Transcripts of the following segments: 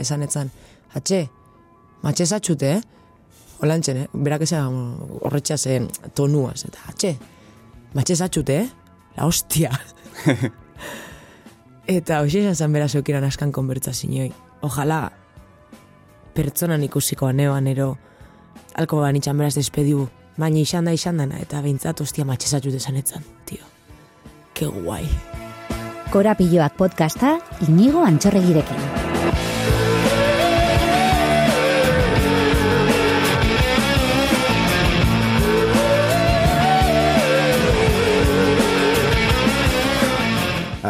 esan etzan, atxe, matxe zatxute, eh? Olantxen, eh? Berak esan horretxa zen tonuaz, eta atxe, matxe zatxute, eh? La hostia. eta hoxe esan zan bera zeukiran askan konbertsazinoi. Ojalá, pertsonan ikusiko aneoan ero, alko banitxan beraz despediu, baina izan da izan dana, eta behintzat, ostia, matxe zatxute zanetzan, tio. Ke guai. Korapilloak podcasta, inigo antxorregirekin.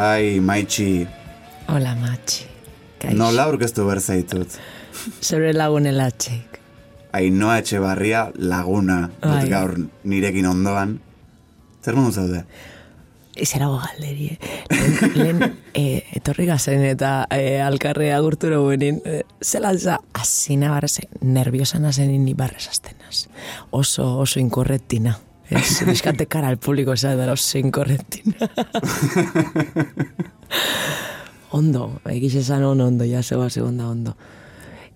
Ai, maitxi, Hola, matxi. Kaixo. nola aurkeztu behar zaitut. Zeure lagunen latxeik. Ainoa etxe barria laguna, dut Bai. gaur nirekin ondoan. Zer modu zaude? Izerago galderi, eh? Lehen, eh, etorri gazen eta eh, alkarre agurturo buenin, eh, zelan za, azina barra nerviosa nazenin ni barrez astenaz. Oso, oso inkorrektina. Ez, bizkate kara al publiko esan da oso inkorrektina. ondo, egiz esan on ondo, ja zeba segunda ondo.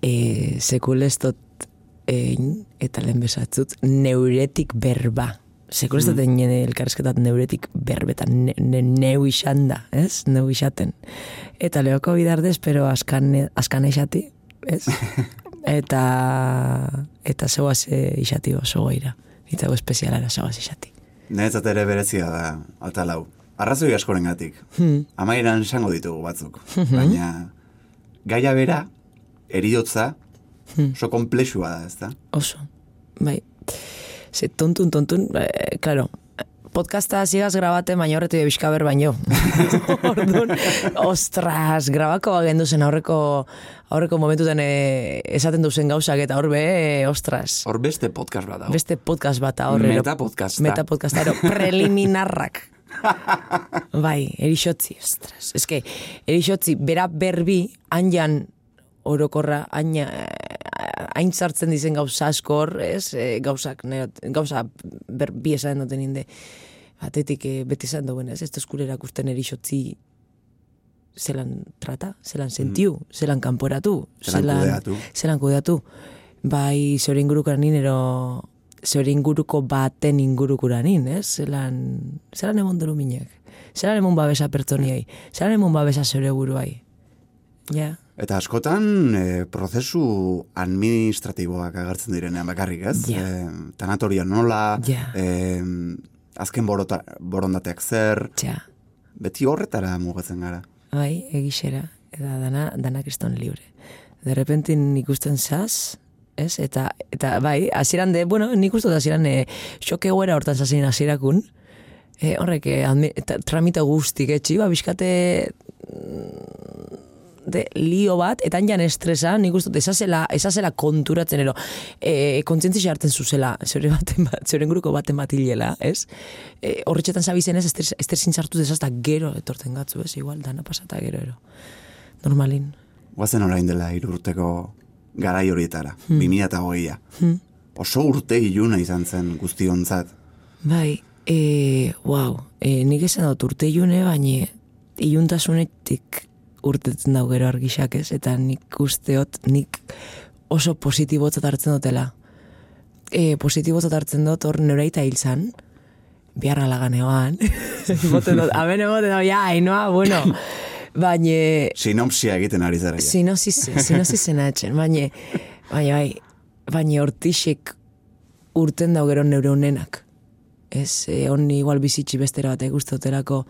E, sekul ez dut egin, eta lehen besatzut, neuretik berba. Sekul ez dut egin elkarrezketat neuretik berbetan, ne, ne, neu isan da, ez? Neu isaten. Eta lehoko bidardez, pero askan, askan isati, ez? eta eta zeuaz isati oso goira. Eta go espezialara zeuaz isati. Neretzat ere berezia da, atalau. Arrazoi askoren gatik. Hmm. Amairan esango ditugu batzuk. Baina, gaia bera, eriotza, oso komplexua da, ezta? Oso, bai. Ze tontun, tontun, eh, claro, podcasta zigaz grabate, baina horretu bizkaber baino. Orduan, ostras, grabako bagendu zen aurreko, aurreko momentuten eh, esaten duzen gauzak eta horbe, eh, ostras. Hor beste podcast bat dago. Beste podcast bat horre. Metapodcasta. Meta podcasta, ero, preliminarrak. bai, erixotzi, ostras. Ez que, erixotzi, bera berbi, hanjan orokorra, haina, hain sartzen dizen gauza askor, ez, e, gauzak, nero, gauza berbi esan duten inde, batetik e, beti esan duen, ez, ez eskulera ikusten erixotzi zelan trata, zelan sentiu, zelan kanporatu, Zelan kudeatu. zelan kudeatu. Bai, zure ingurukuranin, ero zure inguruko baten ingurukuranin, ez? Zelan, zelan emon duru minek. Zelan emon babesa pertsoniai. Zelan emon babesa zure buruai. Ja. Eta askotan, e, prozesu administratiboak agertzen direnean bakarrik, ez? Ja. E, tanatoria nola, Ja. e, azken borota, borondateak zer, Tja. beti horretara mugatzen gara. Bai, egixera. Eta dana, dana kriston libre. De repente ikusten zaz, ez? Eta, eta bai, hasieran de, bueno, nik uste dut hasieran e, xoke goera hortan zazien hasierakun. E, horrek, e, admi- eta tramite guztik, etxi, ba, bizkate de lio bat, eta jan estresa, nik uste dut, esazela, esazela konturatzen ero, e, kontzientzia hartzen zuzela, zeure baten bat, zeure inguruko baten bat hilela, ez? E, horretxetan zabizen ez, estres, estresin sartu dezazta gero etorten gatzu, ez? Igual, dana pasata gero, ero. Normalin. Guazen orain dela irurteko garai horietara, hmm. 2008a. Hmm. Oso urte iluna izan zen guztionzat. Bai, e, wow, e, nik esan dut urte ilune, baina iluntasunetik urtetzen dau gero argixak ez, eta nik usteot, nik oso positibotzat hartzen dutela. E, positibotzat hartzen dut hor noreita hil zan, biharra laganeoan, boten dut, amen emoten dut, ja, ainoa, bueno, baina, Sinopsia egiten ari zara. Sinopsis, sinopsis etxen, baina, baina, bai, baina hortixek urten dau gero neure honenak. Ez, e, on igual bizitsi bestera bat guztotelako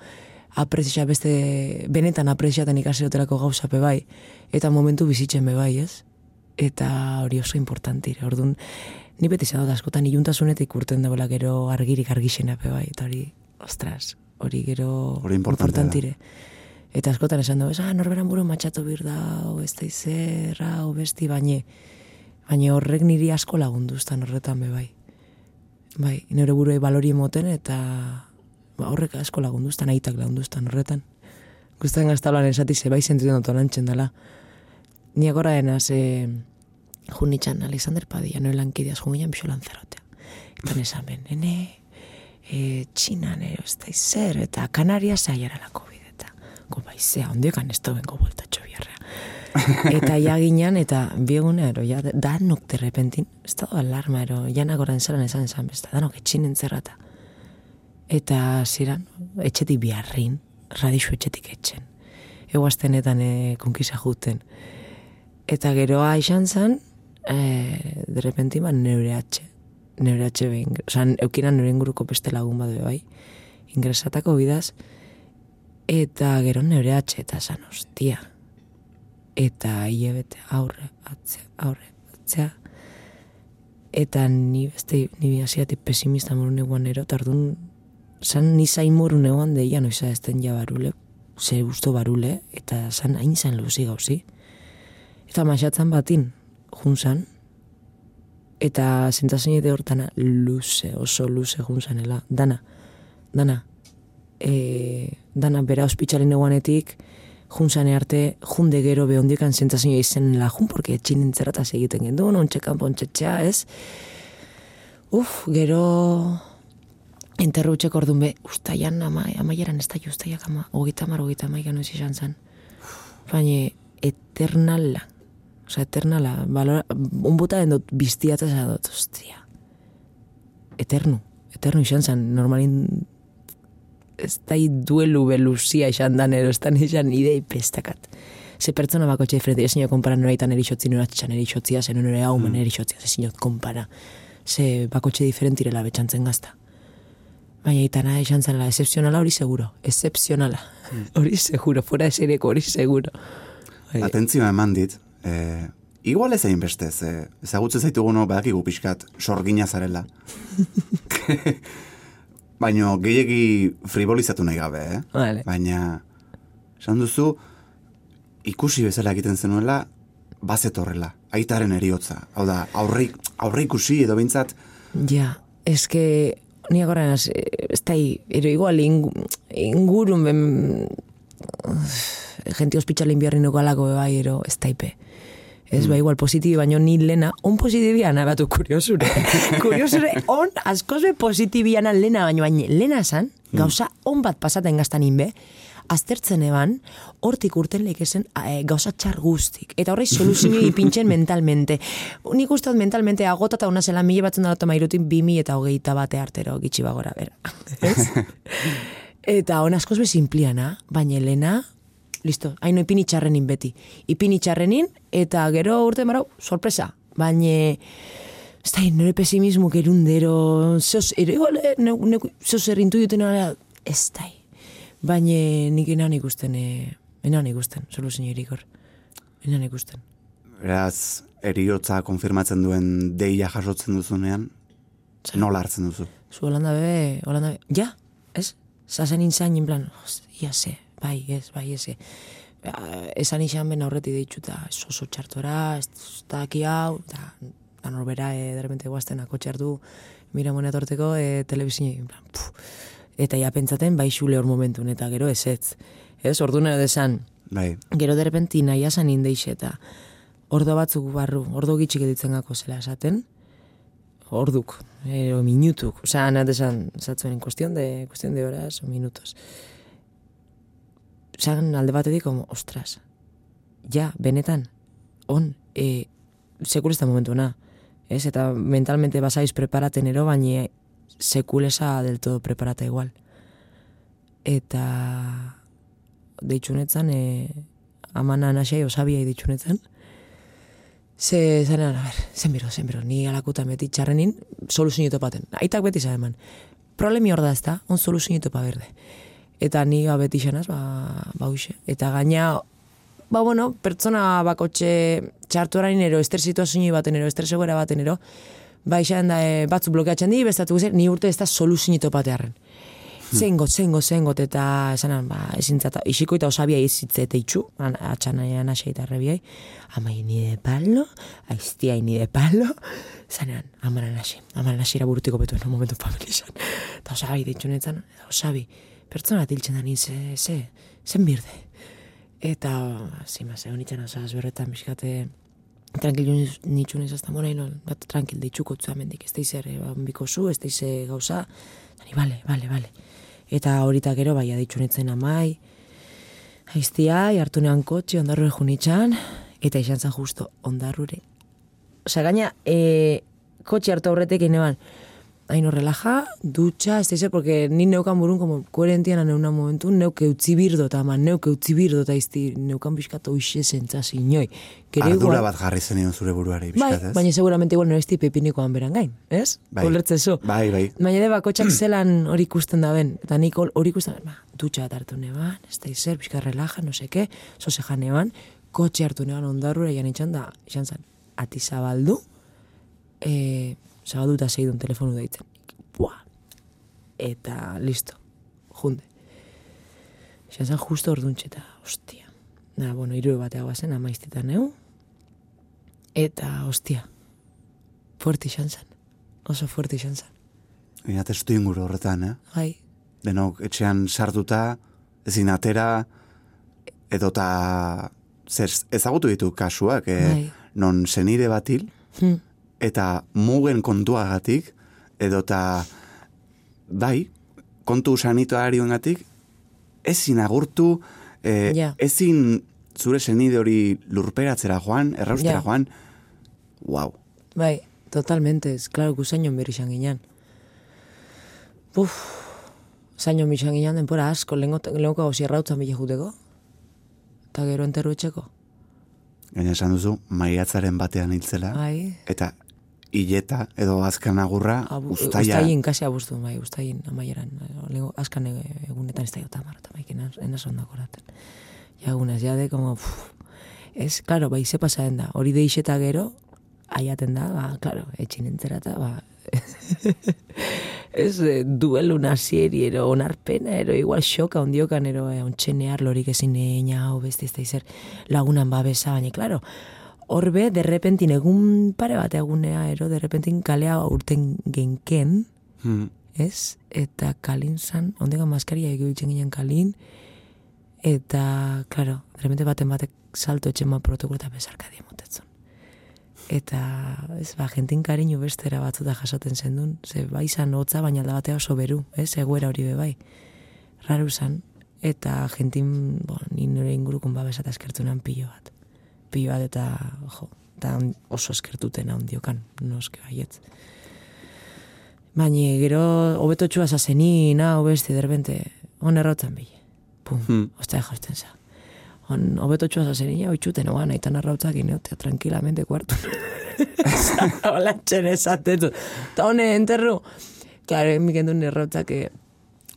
aprezia beste, benetan apreziaten ikasi dutelako gauzape bai, eta momentu bizitzen be bai, ez? Eta hori oso importantire, orduan, ni beti zado askotan iluntasunetik urten dagoela gero argirik argixena be bai, eta hori, ostras, hori gero Hori importantire. Eta askotan esan dugu, ah, norberan buru matxatu bir da, ez da izer, hau besti, baine, baina horrek niri asko lagunduztan horretan be bai. Bai, nire buruei balori emoten eta ba, horrek asko lagunduztan, aitak lagunduztan horretan. Guztan gaztablan esati ze bai sentitzen dut olantzen dela. Ni agora dena ze junitxan Alexander Padilla, noe lankideaz jungian bixo lanzarotea. Eta nesamen, nene, e, txinan ero ez da izer, eta Kanaria zaiara lako bideta. Go baizea, ondekan ez da bengo buelta txobiarrea. Eta ja ginean, eta bieguna, ero, ja, danok derrepentin, ez da alarma, ero, janak orain zelan esan esan, besta, danok etxin entzerrata. Eta ziran, etxetik biharrin, radixu etxetik etxen. Egoaztenetan e, konkisa juten. Eta geroa izan zen, e, derrepentin, ba, neure atxe. Neure atxe behin, oza, eukinan neure inguruko beste lagun badu bai, ingresatako bidaz, eta gero neure atxe, eta zan, ostia, eta hilabete aurre, atzea, aurre, atzea. Eta ni beste, ni hasiatik pesimista moru neguan ero, tardun, zan ni zain moru neguan deia noiza esten ja barule, ze gusto barule, eta zan hain zan luzi gauzi. Eta maixatzen batin, junzan, eta zentazin edo hortana luze, oso luze junzanela, dana, dana, e, dana bera ospitzaren eguanetik, junzane arte, junde gero behondikan zentazioa izen lajun, porque etxin entzerataz egiten gendu, nontxekan pontxetxea, ez? Uf, gero enterrutxek orduan be, ustaian ama, amaieran ez da ustaiak ama, hogeita mar, hogeita maika noiz izan zen. Baina, eternala, oza, eternala, balora, unbuta den dut biztiataz dut, ostia. Eternu, eternu izan zen, normalin ez da duelu beluzia izan dan ero, ez da izan idei pestakat. Ze pertsona bako txe diferente, ez nio kompara nora itan erixotzi nora txan erixotzia, ze nore haumen mm. erixotzia, ze zinot kompara. Ze bako txe diferentirela betxantzen gazta. Baina itana izan zenela, excepzionala hori seguro, excepzionala. Mm. Hori seguro, fuera esereko hori seguro. Bai. Atentzioa eman dit, eh, igual ez egin beste, ze, ezagutzen zaitugu no, badakigu pixkat, sorgina zarela. Baina gehiagi frivolizatu nahi gabe, eh? Vale. Baina, esan duzu, ikusi bezala egiten zenuela, bazet horrela, aitaren eriotza. Hau da, aurre, aurre ikusi edo bintzat... Ja, eske, ni agora, ez da, ero igual, ingurun ben... Gente hospitalen biarri nuko alako bai, ero, ez daipe. Ez, mm. ba, igual, positibi, baino ni lena, on positibia nabatu kuriosure. kuriosure, on, askoz be positibiana lena, baino baina lena esan, mm. gauza on bat pasaten gaztan inbe, aztertzen eban, hortik urten leik esen e, gauza txar guztik. Eta horrei soluzio ipintzen mentalmente. Nik uste mentalmente agotata una zela mila batzen da toma irutin bimi eta hogeita bate artero gitsi bagora, bera. eta on askoz be simpliana, baina lena, listo, haino ipini txarrenin beti. Ipini txarrenin, eta gero urte marau, sorpresa. Baina, ez da, nire pesimismo gerundero, zeos, ere, ne, ne, zeos errintu duten ez da. Baina, nik enan ikusten, e, enan ikusten, soluzin irikor. Enan ikusten. Beraz, eriotza konfirmatzen duen deia jasotzen duzunean, nola hartzen duzu? Zu holanda bebe, holanda bebe, ja, ez? Zazen inzain, in plan, ia ze, bai, ez, bai, ez. Esan izan ben aurreti ditxuta, ez oso txartora, ez da aki hau, da, da norbera, e, derrepente guazten ako txartu, mira monet orteko, e, telebizin, eta ja pentsaten, bai xule hor momentun, eta gero ez ez. Ordu nire desan, bai. gero derrepenti nahi asan indeix, eta ordo batzuk barru, ordo gitxik editzen gako zela esaten, orduk, ero minutuk, osea, nahi desan, zatzuen, en cuestión de, cuestión de horas o minutos zan alde batetik, como, ostras, ja, benetan, on, e, sekulesta momentu na, ez? Eta mentalmente basaiz preparaten ero, baina sekulesa del todo preparata igual. Eta deitxunetzan, e, amana nasei osabiai deitxunetzan, Ze, zanean, a ber, zen biro, ni alakuta beti txarrenin, soluzio topaten. Aitak beti zaheman. Problemi hor da ez da, on soluzio topa berde eta ni ga beti xenaz, ba, ba uxe. Eta gaina, ba bueno, pertsona bakotxe txartu ero, ester situazio baten ero, ester baten ero, ba izan da, e, batzu blokeatzen di, bestatu guzer, ni urte ez da soluzio topatearen. Hmm. Zengo, zengo, zengo, eta esanan, ba, ezintzata, isiko eta osabia izitze eta itxu, atxan nahi anasei eta rebiai, amai ni de palo, aiztia ni de palo, zanean, amaran nasi, amaran nasi iraburutiko betu en momentu familizan. Eta osabi, ditxu netzan, osabi, pertsona tiltzen da nintzen, ze, zen birde. Eta, zima, ze honitzen azaz berretan, biskate, tranquil nitxun ez azta mora, bat tranquil deitxuko txua mendik, ez daize ba, biko zu, ez daize gauza, zani, bale, bale, bale. Eta horita gero, bai, aditxunetzen amai, Aiztia, hartu nean kotxe, ondarro egun itxan, Eta izan zen justo ondarrure. Osa, gaina, e, kotxe hartu aurretek eneban, haino relaja, dutxa, ez da porque ni neukan burun como koherentian neuna momentu, neuke utzi birdo, eta ama neuke utzi birdo, eta izti neukan bizkatu uxe zentzaz inoi. Ardura igual- bat jarri zenion zure buruari, Bai, bizkat, ez? baina seguramente igual nire pepinikoan beran gain, ez? Bai. Ulertzezu. Bai, bai. Baina ere bakotxak zelan hori ikusten da ben. Eta nik hor- hori ikusten da, ba, dutxa bat hartu neban, ez da izer, relaja, no seke, zoze jan neban, kotxe hartu neban ondarrura jan itxan da, izan zen, ati zabaldu, zabaldu eta zeidun telefonu deitzen. Buah. Eta listo, junde. Izan zen justo orduntxeta, ostia. Na, bueno, iru batea guazen, amaiztetan neu. Eta, ostia, fuerte izan zen. Oso fuerte izan zen. Ina testu inguru horretan, eh? Bai, Denok etxean sartuta, ezin atera, edota zer ezagutu ditu kasuak, eh? Bai. non senide batil, hm, eta mugen kontuagatik, edota bai, kontu sanituarioengatik, ezin agurtu, eh, Ja. ezin zure senide hori lurperatzera joan, erraustera Ja. joan, wow. bai, totalmente, ez, klaro, gu zainon berri izan ginen. Uf, zainon izan ginen denpora asko, lehenko hau zierrautzen bile juteko, eta gero enterru etxeko. Gaina esan duzu, maiatzaren batean hiltzela, Bai, eta hileta edo azkan agurra Abu, ustaia. ustaien, kasi abuztu, bai, ustaien amaieran, lehenko askan e- egunetan ez da jota marra, eta maik enaz ondako oraten. Ja, egunaz, ja de, como, puf, ez, klaro, bai, ze pasaden da, hori deixeta gero, aiaten da, ba, klaro, etxin entzera eta, ba, ez eh, duelu nazieri, ero onarpena, ero igual xoka ondiokan, ero eh, ontxenear lorik ezin eina, hau beste ez da izer lagunan babesa, baina, klaro, horbe, derrepentin egun pare bat egunea, ero, derrepentin kalea urten genken, Hmm. ez? Eta kalin zan, ondega maskaria egibitzen ginen kalin, eta, klaro, derrepente baten batek salto etxen ma protokolo eta bezarka diemotetzen. Eta, ez, ba, jentin kariñu bestera batzuta jasoten zendun, ze bai zan hotza, baina alda batea oso beru, ez, egoera hori be bai. Raru zan, eta jentin, bo, ni nire ingurukun babesa eta eskertunan pilo bat. Pilo bat eta, jo, eta oso eskertutena ondiokan, noske baietz. Baina gero hobetotxua zazeni, na, hobeste, derbente, on errautzen bile. Pum, Hmm. ostea jausten za. On hobetotxua zazeni, ja, oitxuten, oan, aitan arrautzak ineotea, tranquilamente kuartu. Hola, txen esatetu. Ta hone, enterru. Claro, emiken duen errautzak, eh,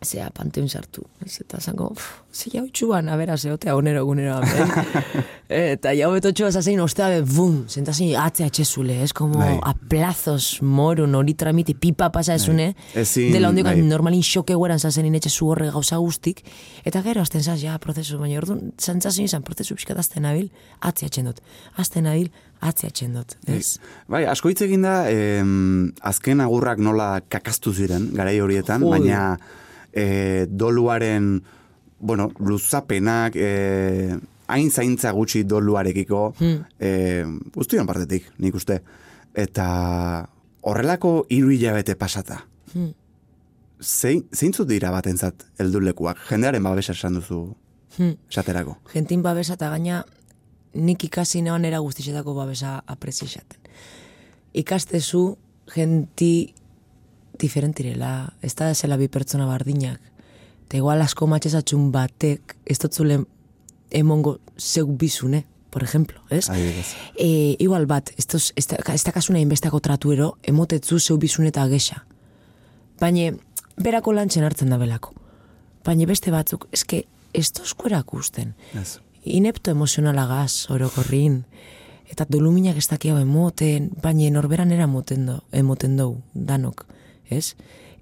zea, panteun sartu. Ez, eta zango, ze jau txuan, a bera, zeotea onero egunero. amen. eta jau betotxua zazein, ostea, bum, zentazin, atzea txezule, es como Bai. a plazos morun, hori tramiti, pipa pasa esune, Ezin, dela hondik bai. normalin xoke gueran zazen inetxe zu horre gauza guztik, eta gero azten zaz, ja, prozesu, baina orduan, zantzazin izan, prozesu pixkat azten nabil, atzea txendot. Azten nabil, atzea txendot, ez? Bai, asko hitz egin da, em, azken agurrak nola kakaztu ziren, garai horietan, Ui. baina e, doluaren, bueno, luzapenak, e, hain zaintza gutxi doluarekiko, Hmm. e, guztion partetik, nik uste. Eta horrelako hiru hilabete pasata. Hmm. Zein, zeintzut dira batentzat heldulekuak? Jendearen babesa esan duzu Hmm. esaterako. Gentin babesa eta gaina nik ikasi neon era guztixetako babesa aprezixaten. Ikastezu genti diferentirela, ez da zela bi pertsona bardinak. Eta igual asko matxezatxun batek, ez dotzule emongo zeuk bizune, por ejemplo, ez? E, igual bat, ez, tos, ez, da, ez dakasuna inbestako tratuero, emotetzu zeu bizune eta gexa. Baina, berako lantzen hartzen da belako. Baina beste batzuk, eske, ez tozkoerak usten. Ez. Inepto emozionalagaz, orokorrin, eta doluminak ez dakiau emoten, baina norberan era emoten do, emoten dou, danok, ez?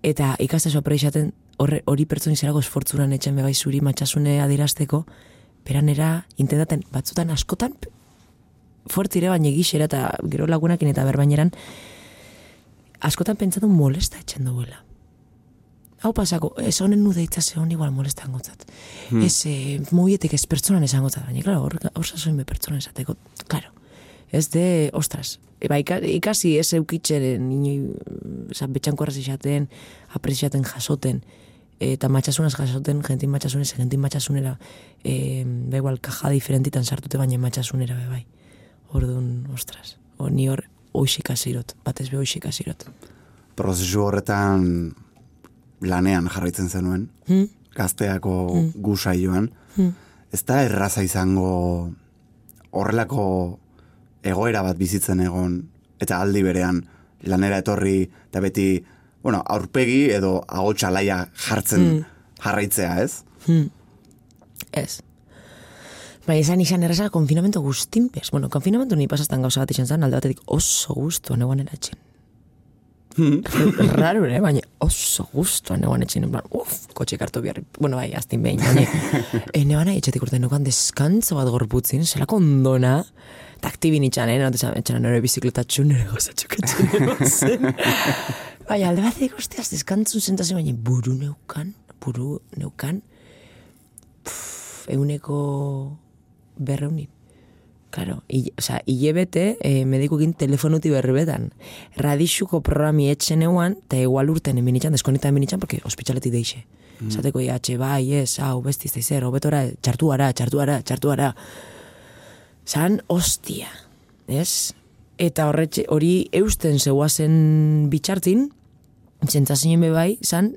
Eta ikaste apreixaten horre- hori pertsoni zerago esfortzuran etxen bebai zuri matxasune adirazteko, beranera intentaten batzutan askotan fuertzire baina gixera eta gero lagunakin eta berbaineran askotan pentsatu molesta etxen duela. Hau pasako, ez honen nu deitza ze hon igual molesta angotzat. Hmm. Ez, eh, mugietik ez pertsonan esan gotzat, baina, klaro, hor, hor sasoin be pertsonan esateko, klaro. Ez de, ostras, ika- ikasi ez eukitzeren, inoi, zan, betxanko izaten, apreziaten jasoten, eta matxasunaz jasoten, jentin matxasunez, jentin matxasunera, e, ba igual, kaja diferentitan sartute baina matxasunera, be bai. Orduan, ostras, o, ni hor oixik azirot, batez be oixik azirot. Prozesu horretan lanean jarraitzen zenuen, Hmm? gazteako hmm. gusaioan. Ez da erraza izango horrelako egoera bat bizitzen egon, eta aldi berean lanera etorri, eta beti, bueno, aurpegi edo agotxa laia jartzen jarraitzea, ez? Ez. Bai, esan izan erraza konfinamento guztinpez. Bueno, konfinamentu ni pasastan gauza bat izan zen, alde batetik oso guztuan egon eratxen. Raro, eh? baina oso guztuan egon etxen, en plan, uf, kotxe kartu biarri, bueno, bai, aztin behin, baina, e, neban nahi etxetik urte nukan deskantzo bat gorputzin, zelako ondona, eta aktibin itxan, eh, notesan, etxan nire bizikletatxu, nire gozatxukatxu, nire zen. Bai, alde batetik usteaz, deskantzun zentazio, baina buru neukan, buru neukan, pff, euneko berreunin. Claro, i, o sea, hilebete eh, medikukin telefonuti berbetan. Radixuko programi etxen euan, eta igual urten eminitxan, deskonita eminitxan, porque ospitaletik deixe. Mm. Zateko iatxe, bai, ez, hau, besti, ez zer, hobetora, txartu ara, txartu Zan, ostia, ez? Eta horretxe, hori eusten zeuazen bitxartin, zentzazinen be bai, zan,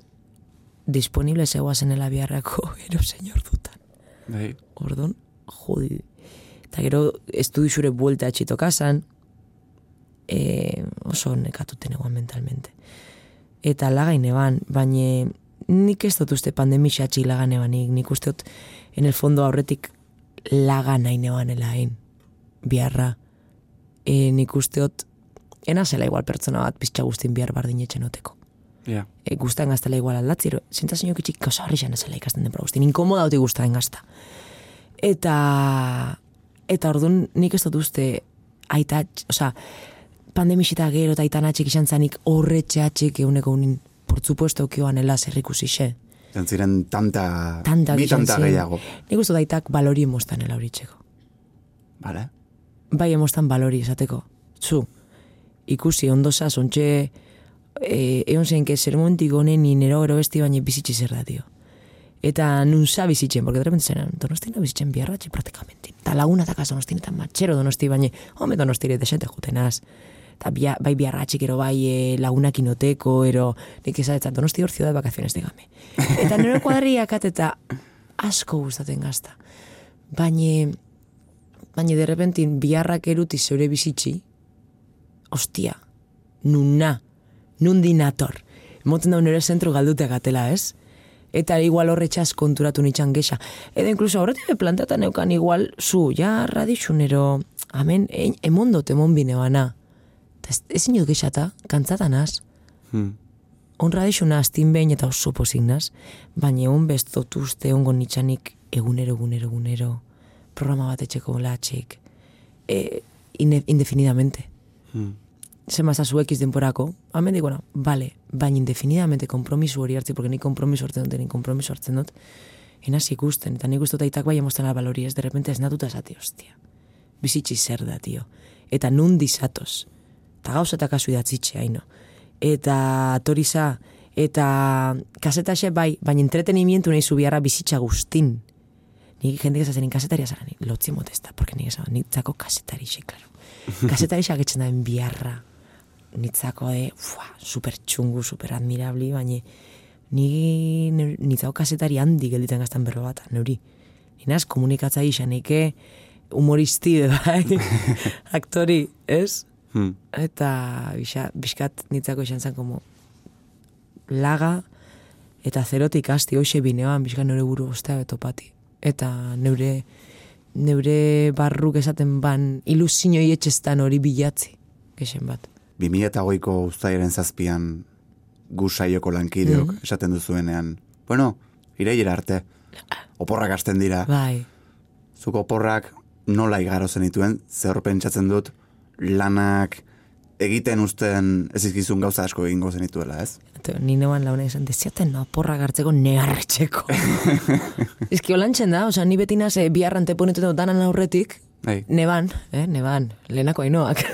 disponible zeuazen elabiarrako ero senyor dutan. Bai. Ordon, jodi. Eta gero, estudio zure buelta etxito kasan, e, oso nekatuten egoan mentalmente. Eta lagain eban, baina nik ez dut uste pandemixatxik lagan ebanik, nik uste dut en el fondo aurretik lagan nahi neban elain, biharra. E, nik uste dut, ena zela igual pertsona bat piztxa guztin bihar bardin etxenoteko Ja. e, guztan gaztela igual aldatzi, ero, zintazen jokitxik gauza horri xan ezela ikasten den guztin, inkomoda uti guztaren gazta. Eta, eta orduan nik ez dut uste, aita, oza, pandemixita gero eta aitan atxik izan zanik horretxe atxik eguneko unin, por supuesto, kioan ela zerrikusi xe. Zan ziren tanta, Tanta bi tanta gehiago. Nik uste dut aitak balori emostan ela horitzeko. Vale. Bai emostan balori esateko. Zu, ikusi ondosa, zontxe, e, egon zen, que zer momentik honen nero gero besti baina bizitzi zer da, dio. Eta nun za bizitzen, porque de repente zen, donostina bizitzen biarratxe praktikamentin. Ta laguna eta kaso donostin eta matxero donosti, baina, home donostire desente jutenaz. Eta bia, bai biarratxik ero bai e, lagunak inoteko, ero nik ezatzen, donosti hor ciudad de vacaciones digame. Eta nero kuadriakat eta asko gustaten gazta. Baina, baina de repentin biharrak eruti zeure bizitzi, ostia, nuna, nundi nator. Moten da nire zentro galdutea gatela, ez? Eta igual horretxaz konturatu nitxan gexa. Edo inkluso horretik be plantata neukan igual, zu, ja radixunero, amen, e, emondot emon bine bana. Eta ez, ezin dut gexata, kantzatanaz. Hmm. On radixuna astin behin eta oso posignaz, baina egun bestotu uste ongo nitxanik egunero, egunero, egunero, programa bat etxeko latxik, e, ine, indefinidamente. Hmm. Zema zazu ekiz denporako, hamen digona, bale, baina indefinidamente kompromisu hori hartzi, porque ni kompromisu hartzen dut, ni kompromisu hartzen dut, enaz ikusten, eta nik uste dut aitak bai emostan balori, ez de repente ez natuta esati, ostia. Bizitzi zer da, tio. Eta nundi zatoz. Eta gauza eta kasu idatzitxe, haino. Eta toriza, eta kasetaxe bai, baina entretenimientu nahi zubiarra bizitza guztin. Nik jende esazen kasetaria zara, nik lotzi modesta, porque nik esan, nitzako kasetarixe, klaro. Kasetarixe agetzen da biharra. Nitzako de, fua, super txungu, super admirabli, baina ni nitzako kasetari handi gelditzen gaztan berro bat, neuri. Inaz, komunikatza isanike, humoristi, be bai, aktori, ez? Hmm. Eta bisa, biskat nitzako izan zen como laga eta zerotik asti hoxe bineoan biskat neure buru ostea betopati. Eta neure neure barruk esaten ban ilusioi etxestan hori bilatzi, gexen bat. 2008ko uztailaren zazpian gu saioko lankideok Mhm. esaten duzuenean. Bueno, irailera arte. Oporrak hasten dira. Bai, Zuk oporrak nola igaro zenituen, zer pentsatzen dut lanak egiten usten ez izkizun gauza asko egingo zenituela, ez? Ni neuan launa esan, deziaten no, porra gartzeko negarretxeko. Ezki holantzen da, oza, ni beti naz, eh, biharran te ponetu dut danan aurretik, Bai. neban, eh, neban, lehenako ainoak.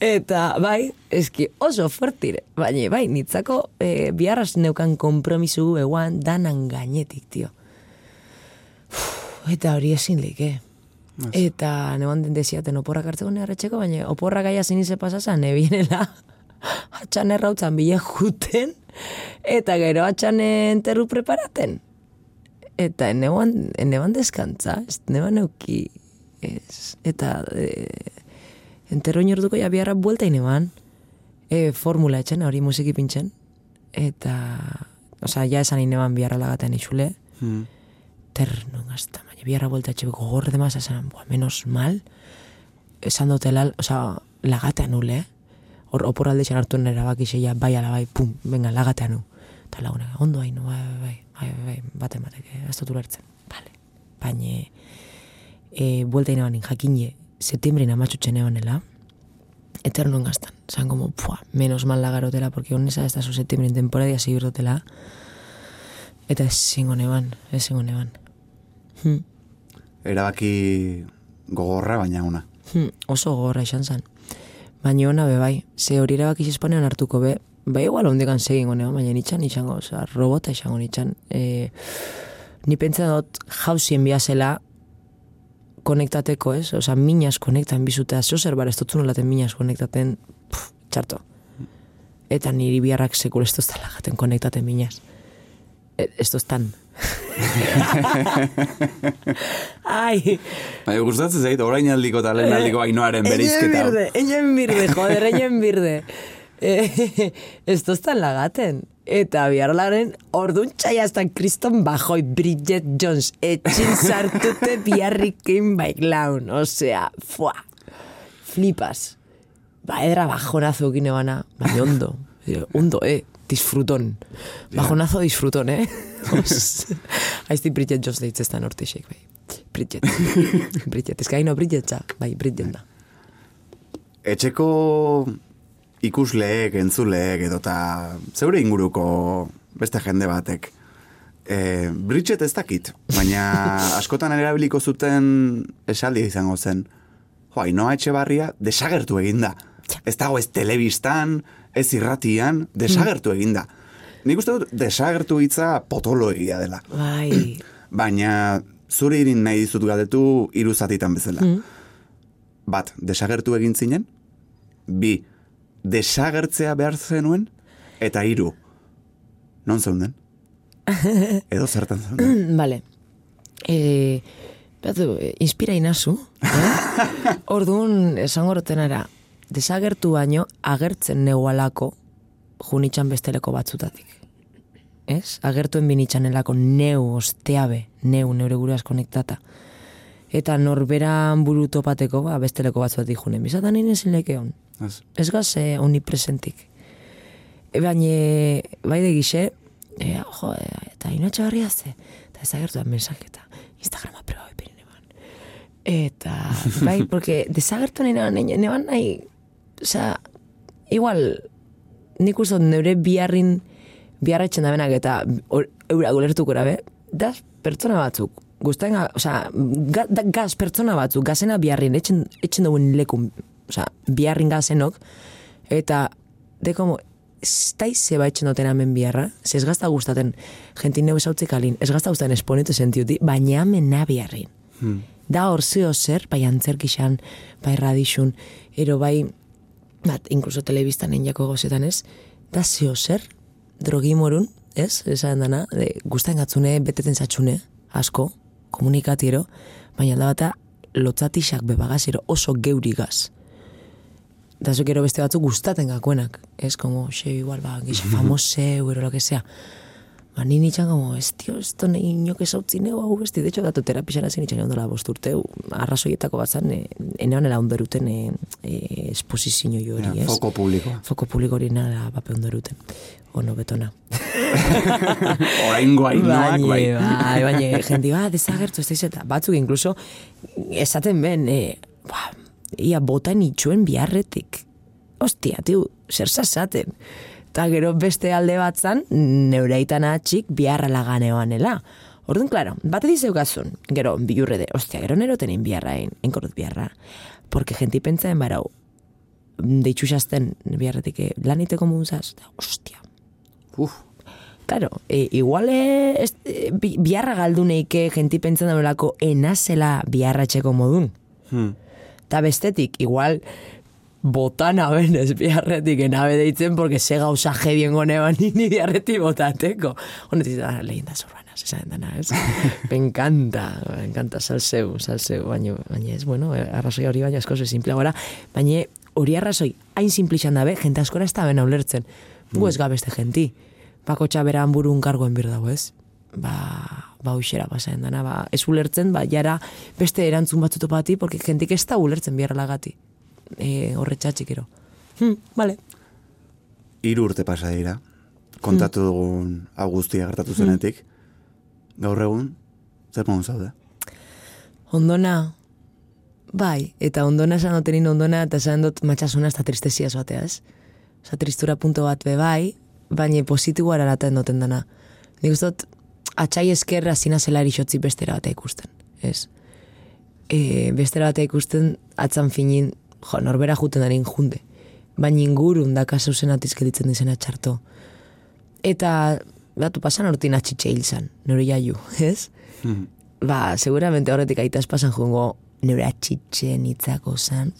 Eta, bai, eski oso fuertire. Baina, bai, nitzako eh, biharraz neukan kompromisu eguan danan gainetik, tio. Uf, eta hori ezin lik, eh? Eta neban den deziaten oporrak hartzeko neharretxeko, baina oporrak gaia zinize pasazan, nebienela atxan errautzan bile juten, eta gero atxan enterru preparaten. Eta neban, neban deskantza, ez neban euki, ez, eta e, enterro inorduko ja biharra buelta ineban, e, formula etxen, hori musiki pintzen, eta, osea, ja esan ineban biharra lagaten itxule, Hmm. terno gazta, baina biharra buelta etxe gogor demaz, esan, menos mal, esan dutela, osea, lagatean ule, hor oporraldetxan hartu nera baki zeia, bai ala bai, pum, venga, lagatean nu. Eta laguna, ondo hain, bai, bai, bai, bai, bai, baten batek, eh, ez dut ulertzen, vale. Baina, e, buelta inabanin jakine, septiembrein amatxutzen ebanela, eterno gaztan, zan como, pua, menos mal lagarotela, porque honesa ez da su septiembrein temporadia sigirtotela, eta ez zingo neban, ez zingo neban. Hmm. Erabaki gogorra, baina ona. Hmm, oso gogorra izan zen. Baina ona be bai, ze hori erabaki espanean hartuko be, bai igual ondekan segin gone, baina nitxan izango, oza, robota izango nitxan. E, ni pentsa dut jauzien biazela konektateko, ez? Oza, minas konektan bizuta, zo zer bar ez dut nolaten minas konektaten, puf, txarto. Eta niri biharrak sekul ez doztala gaten konektaten minas. E, ez doztan. Ai, Baina gustatzen zait, orain aldiko eta lehen aldiko ainoaren bereizketa. Eñen birde, eñen birde, joder, eñen birde. Eh, ez toztan lagaten. Eta biharlaren orduan txaiaztan kriston bajoi Bridget Jones etxin sartute biharrikin baiklaun. Osea, fua, flipas. Ba, edra bajonazo egin ebana, baina ondo. Eh, Ondo, eh, disfruton. Bajonazo disfruton, eh. Aizti Bridget Jones deitzestan ortexek, bai. Bridget. Bridget, ez gaino Bridget za, bai, Bridget da. Etxeko ikusleek, entzuleek, edota zeure inguruko beste jende batek. E, Bridget ez dakit, baina askotan erabiliko zuten esaldia izango zen. Jo, Ainoa Etxebarria desagertu eginda. Ez dago ez telebistan, ez irratian, desagertu eginda. Nik uste dut desagertu hitza potolo egia dela. Bai, Baina zure irin nahi dizut galdetu hiru zatitan bezala. Bat, desagertu egin zinen. Bi, desagertzea behar zenuen. Eta hiru, non zeunden? Edo zertan zeunden? Vale. E, batu, eh, inspira inazu. Eh? Orduan, esango rotenara, desagertu baino, agertzen neualako, junitxan besteleko batzutatik. Ez? Agertuen binitxanelako neu osteabe, neu neure guraz konektata. Eta norberan buru topateko, ba, besteleko batzutatik junen. Bizatan nire ezin hon. Ez. Ez gaz eh, omnipresentik. E, baina, bai de gixe, e, jo, e, eta inatxe barria ze, eta ez agertu da mensaketa. Instagrama preba bai. Eta, bai, porque desagertu nahi neban, nahi, osea, igual, nik uste neure biharrin, biharretzen da benak eta eura gulertuko erabe, da pertsona batzuk, guztain, osea, ga, da, gaz pertsona batzuk, gazena biharrin, etxen, etxen duen lekun, osea, biharrin gazenok, eta, de como, ez da zeba etxen duten hemen biharra, ze ez gazta gustaten, jentin neu esautzik alin, ez gazta gustaten esponetu sentiuti, baina hemen na biharrin. Da hor zeo zer, bai antzerkixan, bai radixun, ero bai, bat, inkluso telebistan jako gozetan ez, da zeo zer, drogimorun, ez, esan dana, de, guztain gatzune, beteten zatxune, asko, komunikatiero, baina da bata, lotzatixak bebagazero oso geurigaz. Da zo gero beste batzuk gustaten gakoenak, ez, como, xe, igual, ba, gixe famoseu, ero lo que sea. Ba, ni nitxan, como, ez, tio, ez to nahi inok esautzi neu, hau besti, de hecho, datu terapixara zen nitxan ondola bosturteu, arrazoietako bat zan, e, enean ondoruten e, e, esposizio hori, Ja, ez? foko publikoa. Foko publiko hori nara bape ondoruten. Ono, betona. Oraingo ainoak, bai. bai, baina, jendi, ba, desagertu, ez da izeta. Batzuk, inkluso, esaten ben, e, ba, ia botan itxuen biharretik. Ostia, tiu, zer zazaten. Ta gero beste alde batzan, neureitan atxik biharra laganeoanela. Orduan, klaro, bat edizeukazun, gero, bilurre de, ostia, gero nerotenin biharra, en, enkorrut biharra. Porque jenti pentsaen barau, deitxusazten biharretik, eh, laniteko muzaz, da, ostia, Uf, Claro, e, igual e, ez, e, bi- biharra galdu neike genti pentsan dagoelako enazela biharra etxeko modun. Hmm. Ta bestetik, igual botana benez biharretik enabe deitzen, porque ze gauza jedien goneban nini biharretik botateko. Honetik da, leyendas urbanas, esan dena, ez? me encanta, me encanta, salseu, salseu, baina, baina ez, bueno, eh, arrazoi hori baina asko ze simple gora, baina hori arrazoi, hain simple izan dabe, jente askora ez da bena ulertzen. Gu ez gabeste genti. Bako txaberan burun kargoen bir dago, ez? Ba, ba uxera pasaen dana, ba, ez ulertzen, ba, jara beste erantzun batzuto bati, porque jentik ez da ulertzen biharrelagati. E, horretxatxik ero. Hm, vale. Hiru urte pasa dira. Kontatu dugun hau guztia gertatu zenetik. Gaur egun, zer modu zaude? Ondona, bai, eta ondona esan dotenin ondona, eta esan dut matxasuna eta tristezia zoatea, ez? Osa, tristura punto bat be bai, baina positiboa eraraten duten dana. Nik uste dut, atxai eskerra zina zela erixotzi bestera batea ikusten, ez? E, bestera batea ikusten, atzan finin, jo, norbera juten darin junde. Baina ingurun da kasu zen atizkeditzen dizena txarto. Eta, batu pasan hortin atxitxe hil zan, nore jaiu, ez? Hmm. ba, seguramente horretik aitaz pasan jungo nire atxitxe nitzako zan,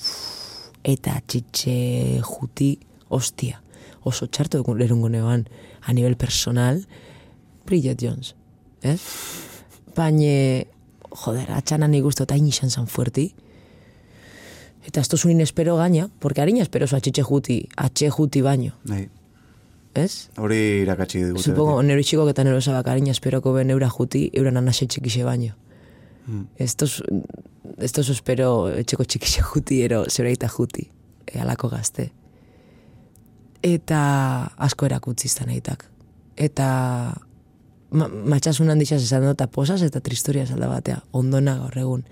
eta atxitxe juti ostia. Oso txarto dukun lerungo neban a nivel personal, Bridget Jones, ez? Baina, joder, atxana nik uste eta izan zan fuerti. Eta esto zunin espero gaina, porque harina espero zu atxitxe juti, atxe juti baino, Nahi, ez? hori irakatsi digute. Supongo, nero txikok eta nero zabak harina esperoko ben eura juti, euran anase txikixe baino. Mm. Estos, estos espero etxeko txikixe juti, ero zeureita juti, e, alako gazte. Eta asko erakutzi izan eitak. Eta ma, matxasunan dixaz esan dut, eta posaz eta tristoria zalda batea, ondona gaur egun.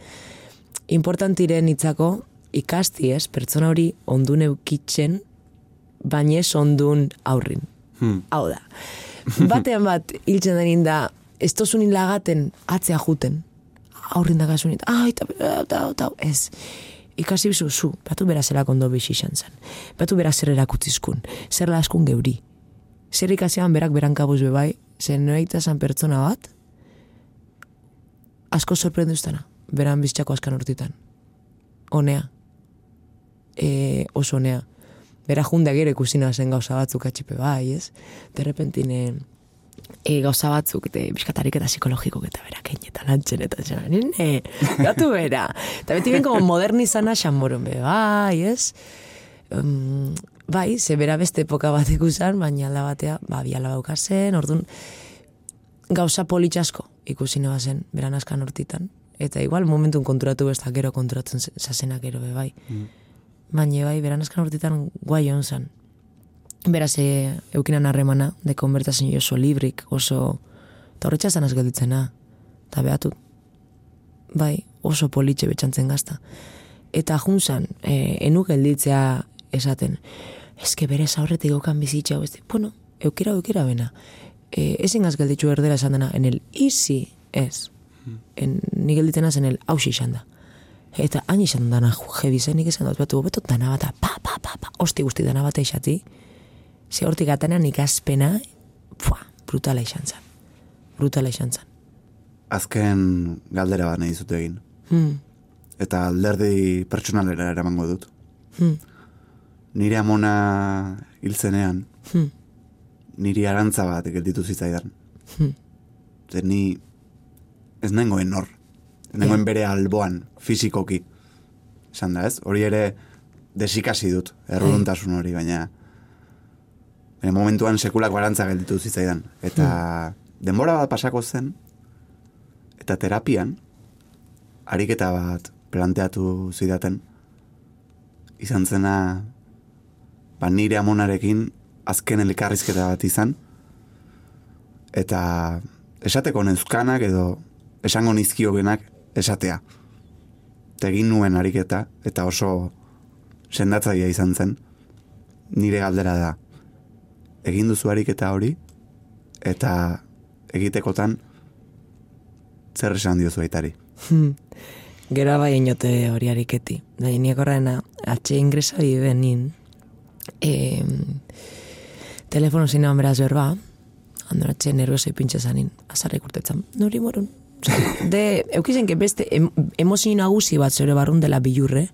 Importantiren hitzako ikasti ez, pertsona hori ondun eukitzen, baina ez ondun aurrin. Hmm. Hau da. Batean bat, hiltzen denin da, ez tozunin lagaten atzea juten. Aurrin dagazunin, ai, eta, eta, eta, ez. Ikasi bizu zu, batu bera zela kondo bizi izan zen. Batu bera zer erakutzizkun, zer laskun geuri. Zer ikasian berak berankabuz bebai, zer noraita zan pertsona bat, asko sorprenduztana, beran biztxako askan urtitan. Honea. E, oso honea bera junda gero ikusina zen gauza batzuk atxipe bai, ez? De repentine e, gauza batzuk, eta biskatarik eta psikologiko eta bera kein eta lantzen eta zera, nene, gatu bera. Eta beti ben como modernizana xamoron be, bai, ez? Um, bai, ze bera beste epoka bat ikusan, baina ala batea, ba, bi ala baukazen, orduan, gauza politxasko ikusi neba zen, beran askan hortitan. Eta igual momentun konturatu besta gero konturatzen zazenak gero be, bai. Baina bai, beran askan urtetan guai hon zan. Beraz, e, eukinan harremana, de konbertazen oso librik, oso... Eta horretxa zan gelditzena. Eta behatu. Bai, oso politxe betxantzen gazta. Eta junzan, e, enu gelditzea esaten. Eske berez aurretik okan bizitza, di, bueno, eukira, eukira bena. E, ezin gaz gelditzu erdera esan dena, en el easy, ez. En, ni gelditzen en el hausi izan da. Eta hain izan dana jebi zen, nik esan dut, batu, beto dana bata, pa, pa, pa, pa, osti guzti dana bata isati. Ze hortik atanean ikazpena, pua, brutala izan zen. Brutala izan zen. Azken galdera bat nahi dizut egin. Hmm, Eta alderdi pertsonalera eramango dut. hmm, Nire amona hiltzenean, hmm, niri arantza bat gelditu zitzaidan. hmm. Zer ni ez nengoen nor. Nengoen bere alboan, fizikoki. Esan da ez? Hori ere desikasi dut, erruduntasun hori, baina baina momentuan sekulako arantza gelditu zitzaidan. Eta denbora bat pasako zen, eta terapian, ariketa bat planteatu zidaten, izan zena, ba nire amonarekin azken elkarrizketa bat izan, eta esateko neuzkanak edo esango nizkiogenak esatea. Eta egin nuen ariketa, eta oso sendatzaia izan zen, nire galdera da. Egin duzu ariketa hori, eta egitekotan zer esan diozu aitari. Hmm. Gero bai inote hori ariketi. Da, niak horrena, atxe ingresa benin, e, telefono zinean beraz berba, Andoratxe nerviosei pintxe zanin, azarrik urtetzan. Nori morun. De, eukizen que beste em, emozio nagusi bat zure barrun dela bilurre,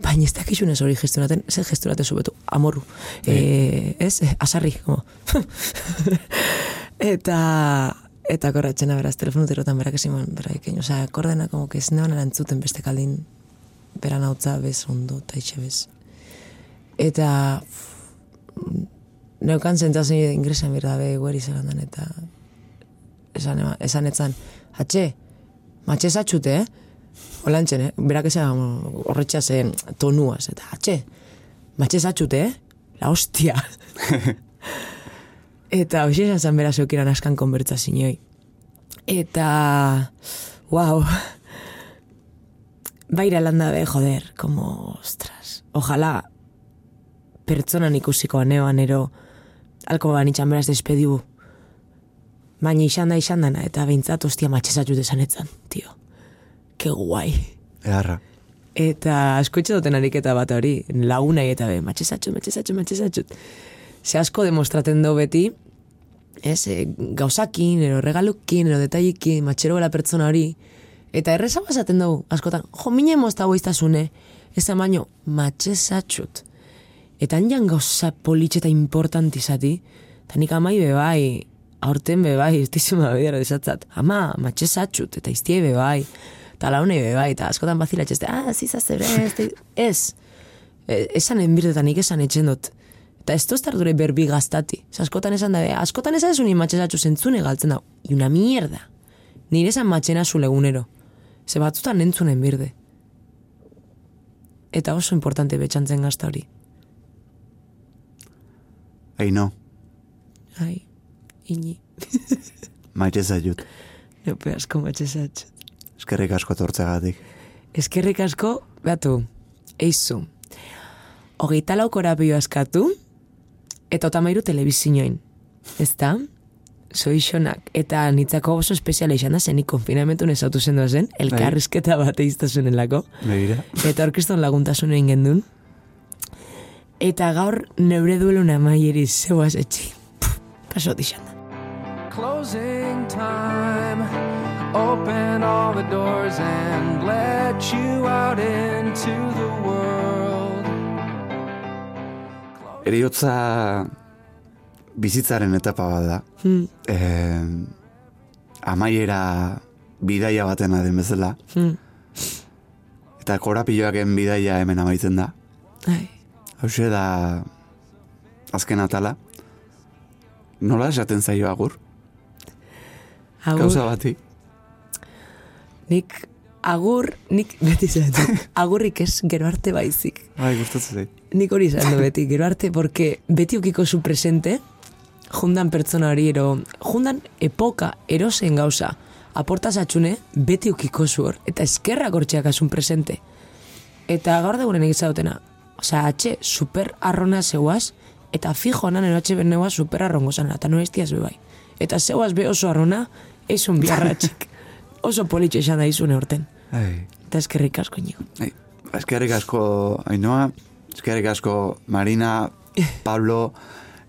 baina ez dakizunez hori gestionaten, ze gestionate zubetu, amoru. E, ez, Eh, azarri, como. eta, eta korratxena beraz, telefonu terotan berak esimon, berak ekin, osea, kordena, como que ez neban erantzuten beste kaldin, beran hautza bez ondo, eta itxe bez. Eta, neukan zentzazin ingresan berdabe gueri zelandan, eta esan, ema- esan etzan, atxe, matxe zatxute, eh? Olantxen, eh? Berak esan horretxa zen tonuaz, eta atxe, matxe zatxute, eh? La hostia. eta hoxe esan zen beraz eukiran askan konbertsazioi. Eta, wow, baira landa be, joder, como, ostras, ojalá pertsonan ikusiko aneoan ero, alko banitxan beraz despediu, baina izan da izan dana, eta behintzat ostia matxesatxut esan etzan, tio. Ke guai. Eharra. Eta asko etxe duten ariketa bat hori, lagunai eta be, matxesatxut, matxesatxut, matxesatxut. Ze asko demostraten do beti, ez, e, gauzakin, ero regalukin, ero detailekin, matxero bela pertsona hori, eta erreza basaten dugu, askotan, jo, mine mozta iztasune, ez da baino, matxesatxut. Eta handian gauza politxe eta importanti zati, eta nik amai bebai, aurten bebai, ez dizuma desatzat, ama, matxesatxut, eta iztie bebai, eta launei bebai, eta askotan bazilatxe, ez ah, zizaz ere, ez, ez, E, esan enbirtetan nik esan etxen dut. Eta ez toztar dure berbi gaztati. Ze askotan esan da, "Be, askotan esan esun matxesatxu zentzune galtzen da. I una mierda. Nire esan matxena zu legunero. Ze batzutan entzunen birde. Eta oso importante betxantzen gazta hori. Aino, Ai, ini. maite zaiut. Nepe asko matxesatxu. Eskerrik asko tortzegatik. Eskerrik asko, batu, eizu. Hogeita lau korapio askatu, eta otamairu telebizinoin. Ezta? Soixonak. Eta nitzako oso espeziala izan da zenik konfinamentu nesautu zen doazen, elkarrizketa bat eiztasunelako. Begira. Eta orkeston laguntasun egin gendun. Eta gaur neure dueluna maieri zeuaz etxi. Paso dixan da. Closing time. Open all the doors and let you out into the world. Eriotza bizitzaren etapa bat da. Hmm, Eh, amaiera bidaia batena den bezala. hmm, Eta korapioaken bidaia hemen amaitzen da. ai. Hauxe da azken atala. Nola esaten zaio agur? Agur. Gauza bati. Nik agur, nik beti zaten, agurrik ez gero arte baizik. Bai, gustatzen zait. Nik hori izan beti, gero arte, porque beti ukiko zu presente, jundan pertsona hori ero, jundan epoka erosen gauza, aportasatxune, beti ukiko zu hor, eta eskerrak hortxeak asun presente. Eta gaur degunen egitza osea, atxe, super arrona zeuaz, eta fijo nan eratxe beneua super arrongo zan, eta no estiaz be bai. Eta zeuaz be oso arrona, eizun biarratxik. oso politxe esan da izune horten. Ai, Eta eskerrik asko inigo. ai. Eskerrik asko Ainoa, eskerrik asko Marina, Pablo,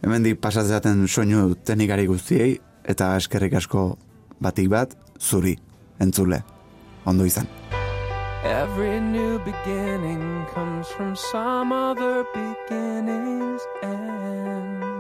hemendik pasatzeaten soinu teknikari guztiei, eta eskerrik asko batik bat, zuri, entzule. Ondo izan. Every new beginning comes from some other beginning's end.